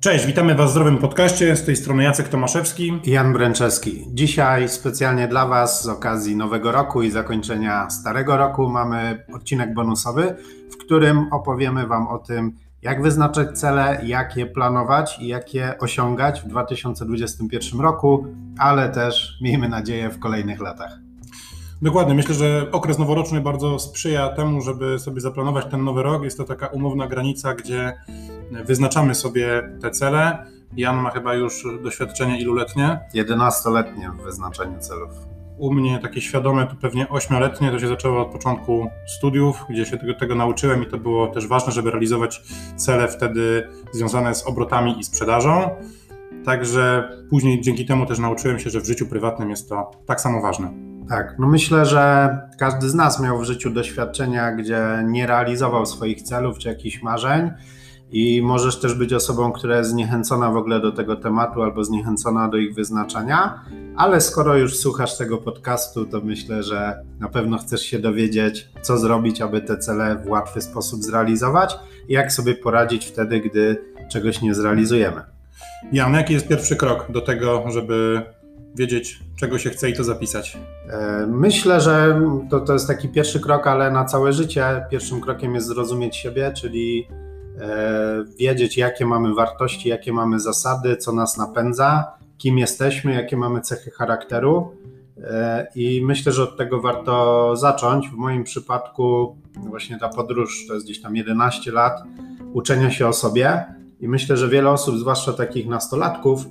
Cześć, witamy Was w Zdrowym Podcaście. Z tej strony Jacek Tomaszewski i Jan Bręczewski. Dzisiaj specjalnie dla Was z okazji Nowego Roku i zakończenia Starego Roku mamy odcinek bonusowy, w którym opowiemy Wam o tym, jak wyznaczać cele, jak je planować i jak je osiągać w 2021 roku, ale też miejmy nadzieję w kolejnych latach. Dokładnie. Myślę, że okres noworoczny bardzo sprzyja temu, żeby sobie zaplanować ten nowy rok. Jest to taka umowna granica, gdzie wyznaczamy sobie te cele. Jan ma chyba już doświadczenie iluletnie? 11-letnie w wyznaczaniu celów. U mnie takie świadome to pewnie 8-letnie, to się zaczęło od początku studiów, gdzie się tego, tego nauczyłem i to było też ważne, żeby realizować cele wtedy związane z obrotami i sprzedażą. Także później dzięki temu też nauczyłem się, że w życiu prywatnym jest to tak samo ważne. Tak, no myślę, że każdy z nas miał w życiu doświadczenia, gdzie nie realizował swoich celów czy jakichś marzeń i możesz też być osobą, która jest zniechęcona w ogóle do tego tematu albo zniechęcona do ich wyznaczania, ale skoro już słuchasz tego podcastu, to myślę, że na pewno chcesz się dowiedzieć, co zrobić, aby te cele w łatwy sposób zrealizować i jak sobie poradzić wtedy, gdy czegoś nie zrealizujemy. Jan, jaki jest pierwszy krok do tego, żeby wiedzieć, czego się chce i to zapisać? E, myślę, że to, to jest taki pierwszy krok, ale na całe życie. Pierwszym krokiem jest zrozumieć siebie, czyli wiedzieć, jakie mamy wartości, jakie mamy zasady, co nas napędza, kim jesteśmy, jakie mamy cechy charakteru. E, I myślę, że od tego warto zacząć. W moim przypadku, właśnie ta podróż to jest gdzieś tam 11 lat uczenia się o sobie. I myślę, że wiele osób, zwłaszcza takich nastolatków,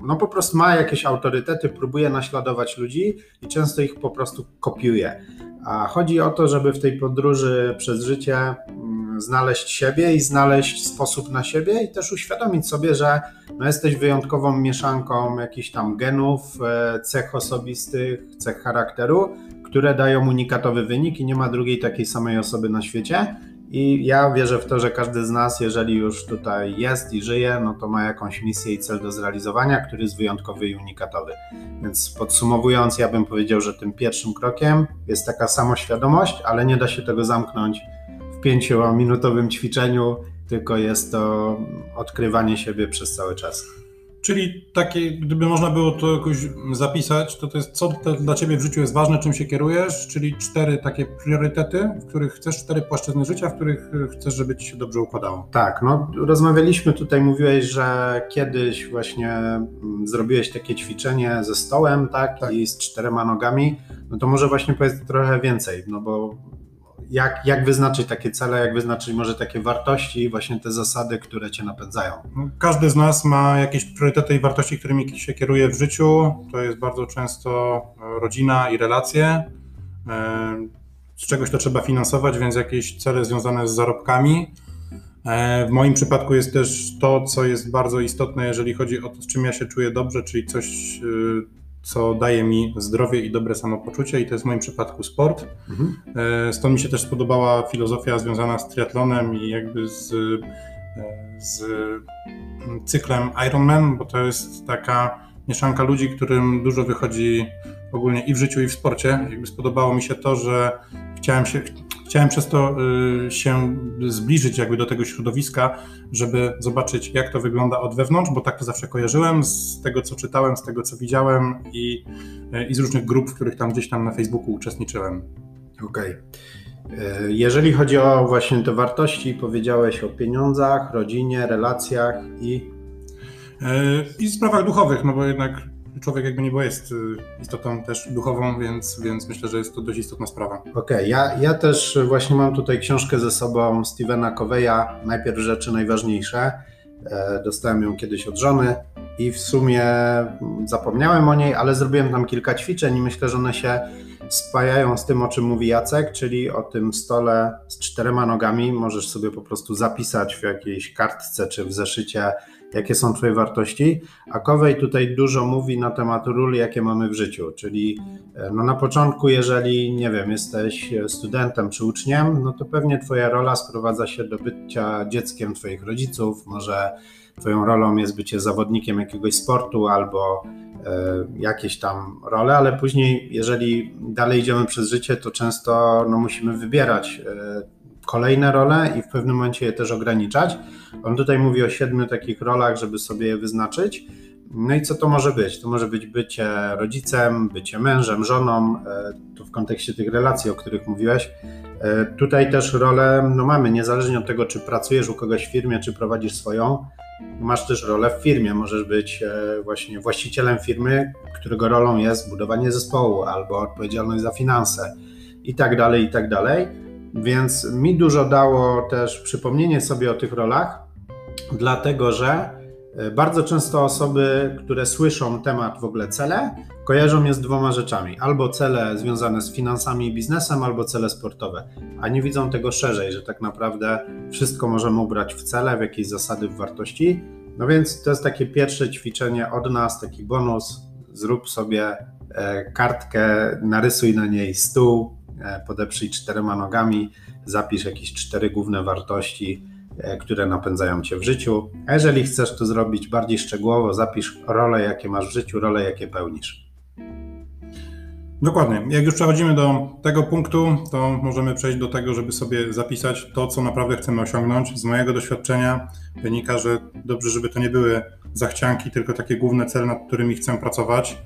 no po prostu ma jakieś autorytety, próbuje naśladować ludzi i często ich po prostu kopiuje. A chodzi o to, żeby w tej podróży przez życie mm, znaleźć siebie i znaleźć sposób na siebie i też uświadomić sobie, że no jesteś wyjątkową mieszanką jakichś tam genów, e, cech osobistych, cech charakteru, które dają unikatowy wynik i nie ma drugiej takiej samej osoby na świecie. I ja wierzę w to, że każdy z nas, jeżeli już tutaj jest i żyje, no to ma jakąś misję i cel do zrealizowania, który jest wyjątkowy i unikatowy. Więc podsumowując, ja bym powiedział, że tym pierwszym krokiem jest taka samoświadomość, ale nie da się tego zamknąć w pięciominutowym ćwiczeniu, tylko jest to odkrywanie siebie przez cały czas. Czyli takie, gdyby można było to jakoś zapisać, to to jest co dla Ciebie w życiu jest ważne, czym się kierujesz, czyli cztery takie priorytety, w których chcesz, cztery płaszczyzny życia, w których chcesz, żeby Ci się dobrze układało. Tak, no rozmawialiśmy tutaj, mówiłeś, że kiedyś właśnie mm, zrobiłeś takie ćwiczenie ze stołem, tak, tak. i z czterema nogami, no to może właśnie powiedz trochę więcej, no bo jak, jak wyznaczyć takie cele, jak wyznaczyć może takie wartości, właśnie te zasady, które cię napędzają? No, każdy z nas ma jakieś priorytety i wartości, którymi się kieruje w życiu. To jest bardzo często rodzina i relacje. E, z czegoś to trzeba finansować, więc jakieś cele związane z zarobkami. E, w moim przypadku jest też to, co jest bardzo istotne, jeżeli chodzi o to, z czym ja się czuję dobrze, czyli coś, e, co daje mi zdrowie i dobre samopoczucie i to jest w moim przypadku sport. Mhm. E, stąd mi się też spodobała filozofia związana z triatlonem i jakby z, e, z cyklem Ironman, bo to jest taka mieszanka ludzi, którym dużo wychodzi ogólnie i w życiu, i w sporcie. Jakby spodobało mi się to, że chciałem się, chciałem przez to y, się zbliżyć jakby do tego środowiska, żeby zobaczyć, jak to wygląda od wewnątrz, bo tak to zawsze kojarzyłem z tego, co czytałem, z tego, co widziałem i, y, i z różnych grup, w których tam gdzieś tam na Facebooku uczestniczyłem. Okej. Okay. Jeżeli chodzi o właśnie te wartości, powiedziałeś o pieniądzach, rodzinie, relacjach i. I sprawach duchowych, no bo jednak człowiek jakby nie było jest y, istotą też duchową, więc, więc myślę, że jest to dość istotna sprawa. Okej, okay, ja, ja też właśnie mam tutaj książkę ze sobą Stevena Coveya, najpierw rzeczy najważniejsze. E, dostałem ją kiedyś od żony i w sumie zapomniałem o niej, ale zrobiłem tam kilka ćwiczeń i myślę, że one się spajają z tym, o czym mówi Jacek, czyli o tym stole z czterema nogami. Możesz sobie po prostu zapisać w jakiejś kartce czy w zeszycie jakie są Twoje wartości, a Kowej tutaj dużo mówi na temat ról, jakie mamy w życiu, czyli e, no na początku, jeżeli, nie wiem, jesteś studentem czy uczniem, no to pewnie Twoja rola sprowadza się do bycia dzieckiem Twoich rodziców, może Twoją rolą jest bycie zawodnikiem jakiegoś sportu albo e, jakieś tam role, ale później, jeżeli dalej idziemy przez życie, to często no, musimy wybierać e, kolejne role i w pewnym momencie je też ograniczać. On tutaj mówi o siedmiu takich rolach, żeby sobie je wyznaczyć. No i co to może być? To może być bycie rodzicem, bycie mężem, żoną, e, tu w kontekście tych relacji, o których mówiłeś. E, tutaj też rolę no mamy, niezależnie od tego, czy pracujesz u kogoś w firmie, czy prowadzisz swoją, masz też rolę w firmie. Możesz być e, właśnie właścicielem firmy, którego rolą jest budowanie zespołu albo odpowiedzialność za finanse i tak dalej, i tak dalej. Więc mi dużo dało też przypomnienie sobie o tych rolach, dlatego że E, bardzo często osoby, które słyszą temat w ogóle cele, kojarzą je z dwoma rzeczami: albo cele związane z finansami i biznesem, albo cele sportowe, a nie widzą tego szerzej, że tak naprawdę wszystko możemy ubrać w cele, w jakieś zasady, w wartości. No więc to jest takie pierwsze ćwiczenie od nas, taki bonus. Zrób sobie e, kartkę, narysuj na niej stół, podeprzyj czterema nogami, zapisz jakieś cztery główne wartości E, które napędzają cię w życiu. A jeżeli chcesz to zrobić bardziej szczegółowo, zapisz role, jakie masz w życiu, role, jakie pełnisz. Dokładnie. Jak już przechodzimy do tego punktu, to możemy przejść do tego, żeby sobie zapisać to, co naprawdę chcemy osiągnąć. Z mojego doświadczenia wynika, że dobrze, żeby to nie były zachcianki, tylko takie główne cele, nad którymi chcę pracować.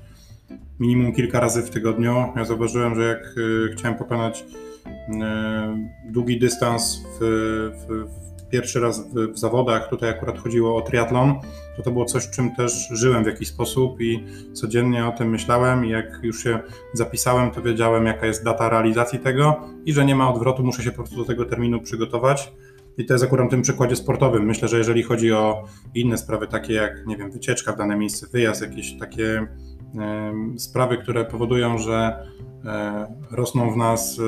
Minimum kilka razy w tygodniu. Ja zauważyłem, że jak y, chciałem pokonać y, długi dystans w, w, pierwszy raz w, w, zawodach, tutaj akurat chodziło o triatlon, to to było coś, czym też żyłem w jakiś sposób i codziennie o tym myślałem i jak już się zapisałem, to wiedziałem jaka jest data realizacji tego i że nie ma odwrotu, muszę się po prostu do tego terminu przygotować. I to jest akurat w tym przykładzie sportowym. Myślę, że jeżeli chodzi o inne sprawy, takie jak, nie wiem, wycieczka w dane miejsce, wyjazd, jakieś takie sprawy, które powodują, że y, rosną w nas y,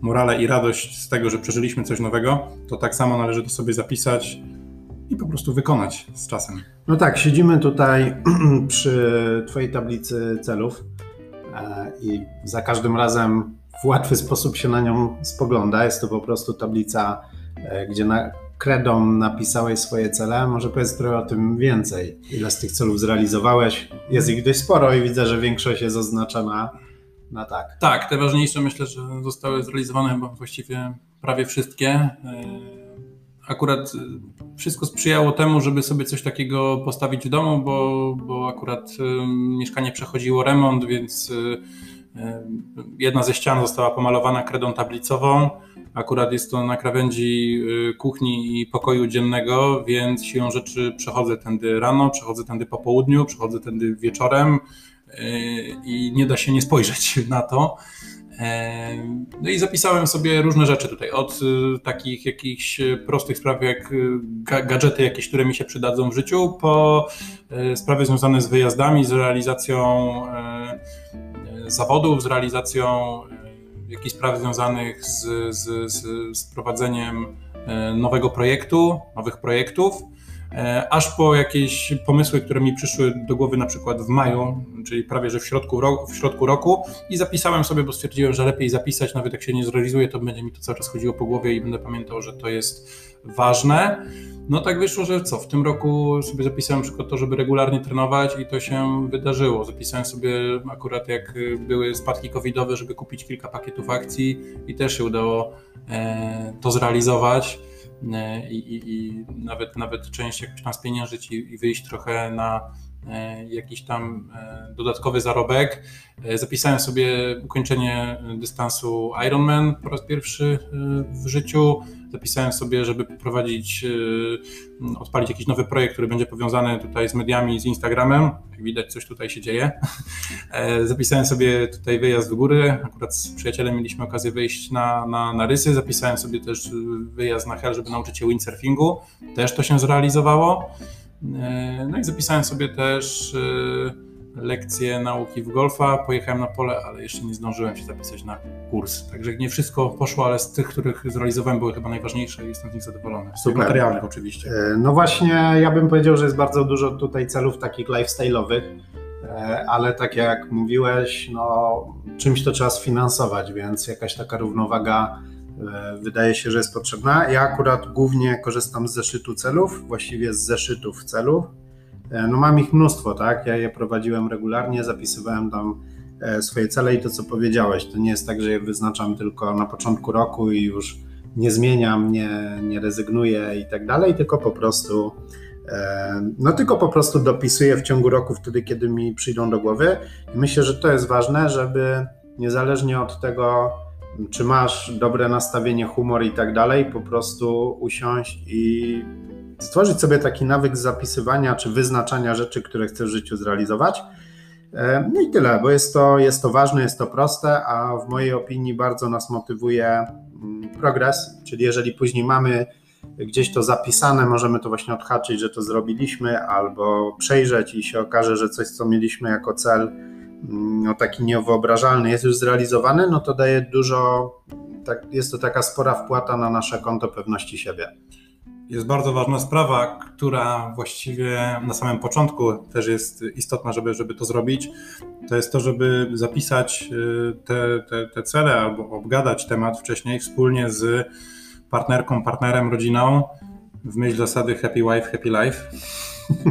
morale i radość z tego, że przeżyliśmy coś nowego, to tak samo należy to sobie zapisać i po prostu wykonać z czasem. No tak, siedzimy tutaj przy Twojej tablicy celów e, i za każdym razem w łatwy sposób się na nią spogląda. Jest to po prostu tablica, e, gdzie na kredą napisałeś swoje cele. Może powiedz trochę o tym więcej. Ile z tych celów zrealizowałeś? Jest ich dość sporo i widzę, że większość jest oznaczona na tak. Tak, te ważniejsze myślę, że zostały zrealizowane chyba właściwie prawie wszystkie. E, akurat wszystko sprzyjało temu, żeby sobie coś takiego postawić w domu, bo, bo akurat e, mieszkanie przechodziło remont, więc e, jedna ze ścian została pomalowana kredą tablicową. Akurat jest to na krawędzi kuchni i pokoju dziennego, więc siłą rzeczy przechodzę tędy rano, przechodzę tędy po południu, przechodzę tędy wieczorem i nie da się nie spojrzeć na to. No i zapisałem sobie różne rzeczy tutaj, od y, takich jakichś prostych spraw jak y, gadżety jakieś, które mi się przydadzą w życiu, po y, sprawy związane z wyjazdami, z realizacją zawodów, z realizacją jakichś spraw związanych z, z, z prowadzeniem nowego projektu, nowych projektów. E, aż po jakieś pomysły, które mi przyszły do głowy na przykład w maju, czyli prawie że w środku, roku, w środku roku i zapisałem sobie, bo stwierdziłem, że lepiej zapisać, nawet jak się nie zrealizuje, to będzie mi to cały czas chodziło po głowie i będę pamiętał, że to jest ważne. No tak wyszło, że co, w tym roku sobie zapisałem przykład to, żeby regularnie trenować i to się wydarzyło. Zapisałem sobie akurat jak były spadki covidowe, żeby kupić kilka pakietów akcji i też się udało e, to zrealizować. E, i, i, i nawet, nawet część jakoś tam spieniężyć i, i wyjść trochę na jakiś tam e, dodatkowy zarobek. Zapisałem sobie ukończenie dystansu Ironman po raz pierwszy w życiu zapisałem sobie, żeby poprowadzić, y, odpalić jakiś nowy projekt, który będzie powiązany tutaj z mediami, z Instagramem. Jak widać, coś tutaj się dzieje. E, zapisałem sobie tutaj wyjazd w góry. Akurat z przyjacielem mieliśmy okazję wyjść na, na, na rysy. Zapisałem sobie też wyjazd na hel, żeby nauczyć się windsurfingu. Też to się zrealizowało. E, no i zapisałem sobie też y, lekcje nauki w golfa, pojechałem na pole, ale jeszcze nie zdążyłem się zapisać na kurs. Także nie wszystko poszło, ale z tych, których zrealizowałem, były chyba najważniejsze i jestem z nich zadowolony. Z Super. materialnych oczywiście. E, no właśnie, ja bym powiedział, że jest bardzo dużo tutaj celów takich lifestyle'owych, e, ale tak jak mówiłeś, no czymś to trzeba sfinansować, więc jakaś taka równowaga e, wydaje się, że jest potrzebna. Ja akurat głównie korzystam z zeszytu celów, właściwie z zeszytów celów, E, no mam ich mnóstwo, tak? Ja je prowadziłem regularnie, zapisywałem tam e, swoje cele i to, co powiedziałeś, to nie jest tak, że je wyznaczam tylko na początku roku i już nie zmieniam, nie, nie rezygnuję i tak dalej, tylko po prostu no tylko po prostu dopisuję w ciągu roku wtedy, kiedy mi przyjdą do głowy i myślę, że to jest ważne, żeby niezależnie od tego, czy masz dobre nastawienie, humor i tak dalej, po prostu usiąść i stworzyć sobie taki nawyk zapisywania czy wyznaczania rzeczy, które chcesz w życiu zrealizować. No i tyle, bo jest to, jest to ważne, jest to proste, a w mojej opinii bardzo nas motywuje mm, progres, czyli jeżeli później mamy gdzieś to zapisane, możemy to właśnie odhaczyć, że to zrobiliśmy, albo przejrzeć i się okaże, że coś, co mieliśmy jako cel, no taki niewyobrażalny, jest już zrealizowane, no to daje dużo, tak, jest to taka spora wpłata na nasze konto pewności siebie. Jest bardzo ważna sprawa, która właściwie na samym początku też jest istotna, żeby, żeby to zrobić. To jest to, żeby zapisać y, te, te, te cele albo obgadać temat wcześniej wspólnie z partnerką, partnerem, rodziną w myśl zasady happy wife, happy life.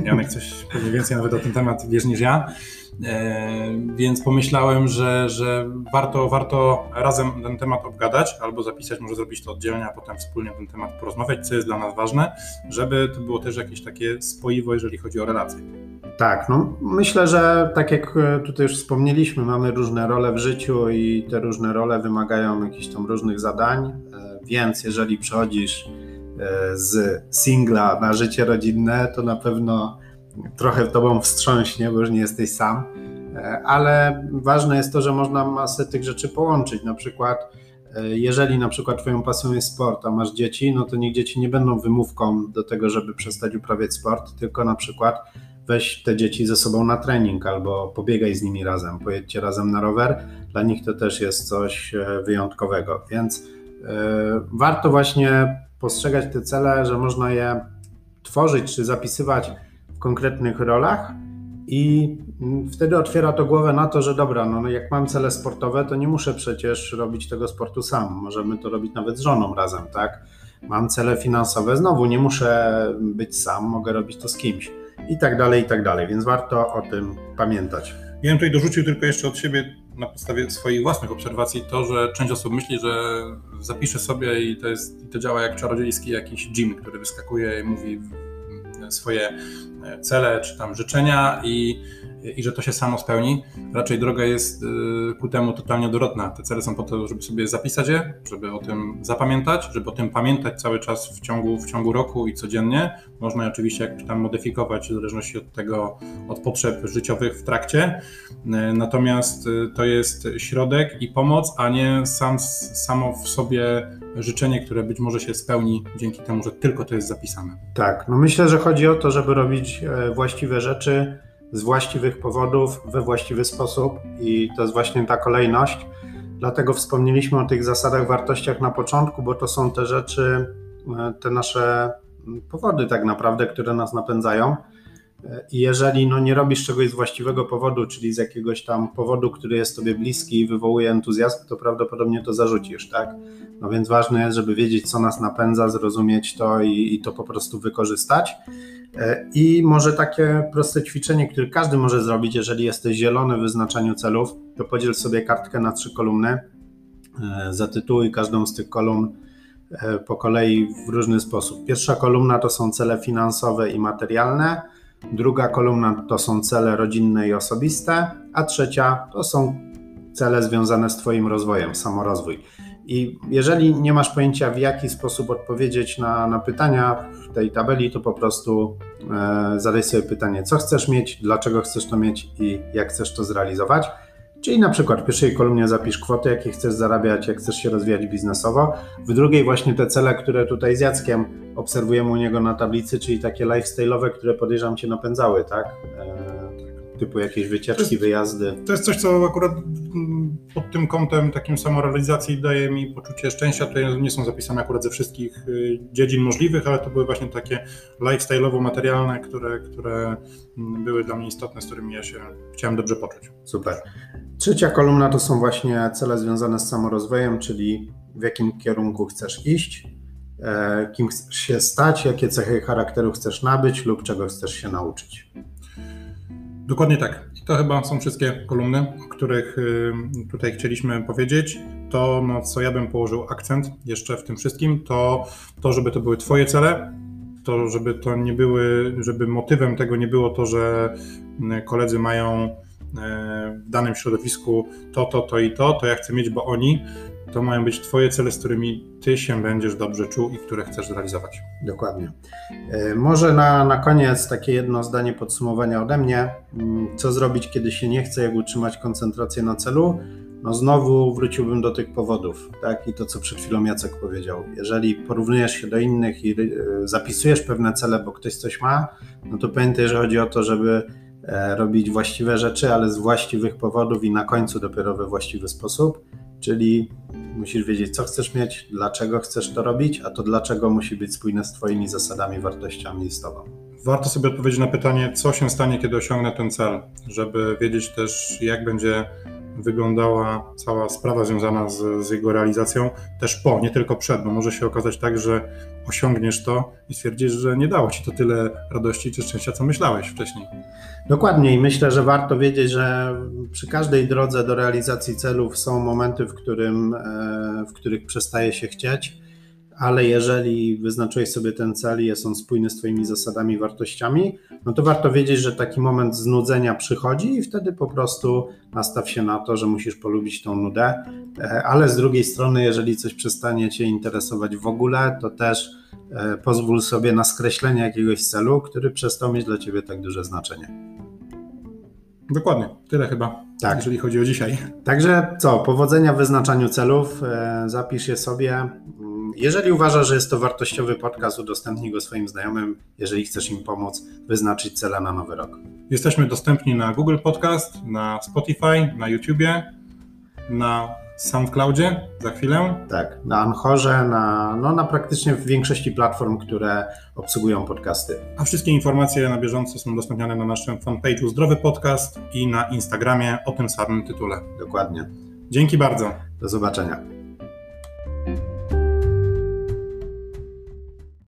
Janek coś pewnie więcej nawet o ten temat wiesz niż ja. E, więc pomyślałem, że, że warto, warto razem ten temat obgadać, albo zapisać, może zrobić to oddzielnie, a potem wspólnie ten temat porozmawiać, co jest dla nas ważne, żeby to było też jakieś takie spoiwo, jeżeli chodzi o relacje. Tak, no myślę, że tak jak tutaj już wspomnieliśmy, mamy różne role w życiu i te różne role wymagają jakichś tam różnych zadań, e, więc jeżeli przechodzisz e, z singla na życie rodzinne, to na pewno trochę tobą wstrząśnie, bo już nie jesteś sam, e, ale ważne jest to, że można masę tych rzeczy połączyć. Na przykład, e, jeżeli na przykład twoją pasją jest sport, a masz dzieci, no to niech dzieci nie będą wymówką do tego, żeby przestać uprawiać sport, tylko na przykład weź te dzieci ze sobą na trening albo pobiegaj z nimi razem, pojedźcie razem na rower. Dla nich to też jest coś e, wyjątkowego, więc warto właśnie postrzegać te cele, że można je tworzyć czy zapisywać konkretnych rolach i wtedy otwiera to głowę na to, że dobra, no jak mam cele sportowe, to nie muszę przecież robić tego sportu sam. Możemy to robić nawet z żoną razem, tak? Mam cele finansowe, znowu nie muszę być sam, mogę robić to z kimś. I tak dalej, i tak dalej, więc warto o tym pamiętać. Ja bym tutaj dorzucił tylko jeszcze od siebie na podstawie swoich własnych obserwacji to, że część osób myśli, że zapisze sobie i to, jest, i to działa jak czarodziejski jakiś dżin, który wyskakuje i mówi swoje cele czy tam życzenia i, i że to się samo spełni. Raczej droga jest y, ku temu totalnie odwrotna. Te cele są po to, żeby sobie zapisać je, żeby o tym zapamiętać, żeby o tym pamiętać cały czas w ciągu, w ciągu roku i codziennie. Można je oczywiście jakoś tam modyfikować w zależności od tego, od potrzeb życiowych w trakcie. Y, natomiast y, to jest środek i pomoc, a nie sam, samo w sobie życzenie, które być może się spełni dzięki temu, że tylko to jest zapisane. Tak, no myślę, że chodzi o to, żeby robić e, właściwe rzeczy z właściwych powodów, we właściwy sposób i to jest właśnie ta kolejność. Dlatego wspomnieliśmy o tych zasadach, wartościach na początku, bo to są te rzeczy, e, te nasze powody tak naprawdę, które nas napędzają. I jeżeli no, nie robisz czegoś z właściwego powodu, czyli z jakiegoś tam powodu, który jest tobie bliski i wywołuje entuzjazm, to prawdopodobnie to zarzucisz, tak? No więc ważne jest, żeby wiedzieć, co nas napędza, zrozumieć to i, i to po prostu wykorzystać. E, I może takie proste ćwiczenie, które każdy może zrobić, jeżeli jesteś zielony w wyznaczaniu celów, to podziel sobie kartkę na trzy kolumny, e, zatytułuj każdą z tych kolumn e, po kolei w różny sposób. Pierwsza kolumna to są cele finansowe i materialne, Druga kolumna to są cele rodzinne i osobiste, a trzecia to są cele związane z Twoim rozwojem, samorozwój. I jeżeli nie masz pojęcia, w jaki sposób odpowiedzieć na, na pytania w tej tabeli, to po prostu e, zadaj sobie pytanie, co chcesz mieć, dlaczego chcesz to mieć i jak chcesz to zrealizować. Czyli na przykład w pierwszej kolumnie zapisz kwoty, jakie chcesz zarabiać, jak chcesz się rozwijać biznesowo. W drugiej właśnie te cele, które tutaj z Jackiem obserwujemy u niego na tablicy, czyli takie lifestyle'owe, które podejrzewam cię napędzały, tak? E, typu jakieś wycieczki, to jest, wyjazdy. To jest coś, co akurat pod tym kątem takim samorealizacji daje mi poczucie szczęścia. Tutaj nie są zapisane akurat ze wszystkich y, dziedzin możliwych, ale to były właśnie takie lifestyle'owo-materialne, które, które mm, były dla mnie istotne, z którymi ja się chciałem dobrze poczuć. Super. Trzecia kolumna to są właśnie cele związane z samorozwojem, czyli w jakim kierunku chcesz iść, e, kim chcesz się stać, jakie cechy charakteru chcesz nabyć lub czego chcesz się nauczyć. Dokładnie tak. To chyba są wszystkie kolumny, o których y, tutaj chcieliśmy powiedzieć. To, na co ja bym położył akcent jeszcze w tym wszystkim, to to, żeby to były Twoje cele, to, żeby to nie były, żeby motywem tego nie było to, że y, koledzy mają y, w danym środowisku to, to, to i to, to ja chcę mieć, bo oni. To mają być Twoje cele, z którymi Ty się będziesz dobrze czuł i które chcesz zrealizować. Dokładnie. E, może na, na koniec takie jedno zdanie podsumowania ode mnie. Mm, co zrobić, kiedy się nie chce, jak utrzymać koncentrację na celu? No znowu wróciłbym do tych powodów, tak? I to, co przed chwilą Jacek powiedział. Jeżeli porównujesz się do innych i e, zapisujesz pewne cele, bo ktoś coś ma, no to pamiętaj, że chodzi o to, żeby e, robić właściwe rzeczy, ale z właściwych powodów i na końcu dopiero we właściwy sposób. Czyli musisz wiedzieć, co chcesz mieć, dlaczego chcesz to robić, a to dlaczego musi być spójne z Twoimi zasadami, wartościami i z Tobą. Warto sobie odpowiedzieć na pytanie, co się stanie, kiedy osiągnę ten cel, żeby wiedzieć też, jak będzie wyglądała cała sprawa związana z, z, jego realizacją, też po, nie tylko przed, bo może się okazać tak, że osiągniesz to i stwierdzisz, że nie dało ci to tyle radości czy szczęścia, co myślałeś wcześniej. Dokładnie i myślę, że warto wiedzieć, że przy każdej drodze do realizacji celów są momenty, w, którym, e, w których przestaje się chcieć ale jeżeli wyznaczyłeś sobie ten cel i jest on spójny z Twoimi zasadami, wartościami, no to warto wiedzieć, że taki moment znudzenia przychodzi i wtedy po prostu nastaw się na to, że musisz polubić tą nudę, e, ale z drugiej strony, jeżeli coś przestanie Cię interesować w ogóle, to też e, pozwól sobie na skreślenie jakiegoś celu, który przestał mieć dla Ciebie tak duże znaczenie. Dokładnie, tyle chyba, tak. jeżeli chodzi o dzisiaj. Także co, powodzenia w wyznaczaniu celów, e, zapisz je sobie jeżeli uważasz, że jest to wartościowy podcast, udostępnij go swoim znajomym, jeżeli chcesz im pomóc wyznaczyć cele na nowy rok. Jesteśmy dostępni na Google Podcast, na Spotify, na YouTubie, na SoundCloudzie za chwilę. Tak, na Anchorze, na, no, na praktycznie w większości platform, które obsługują podcasty. A wszystkie informacje na bieżąco są udostępniane na naszym fanpage'u Zdrowy Podcast i na Instagramie o tym samym tytule. Dokładnie. Dzięki bardzo. Do zobaczenia.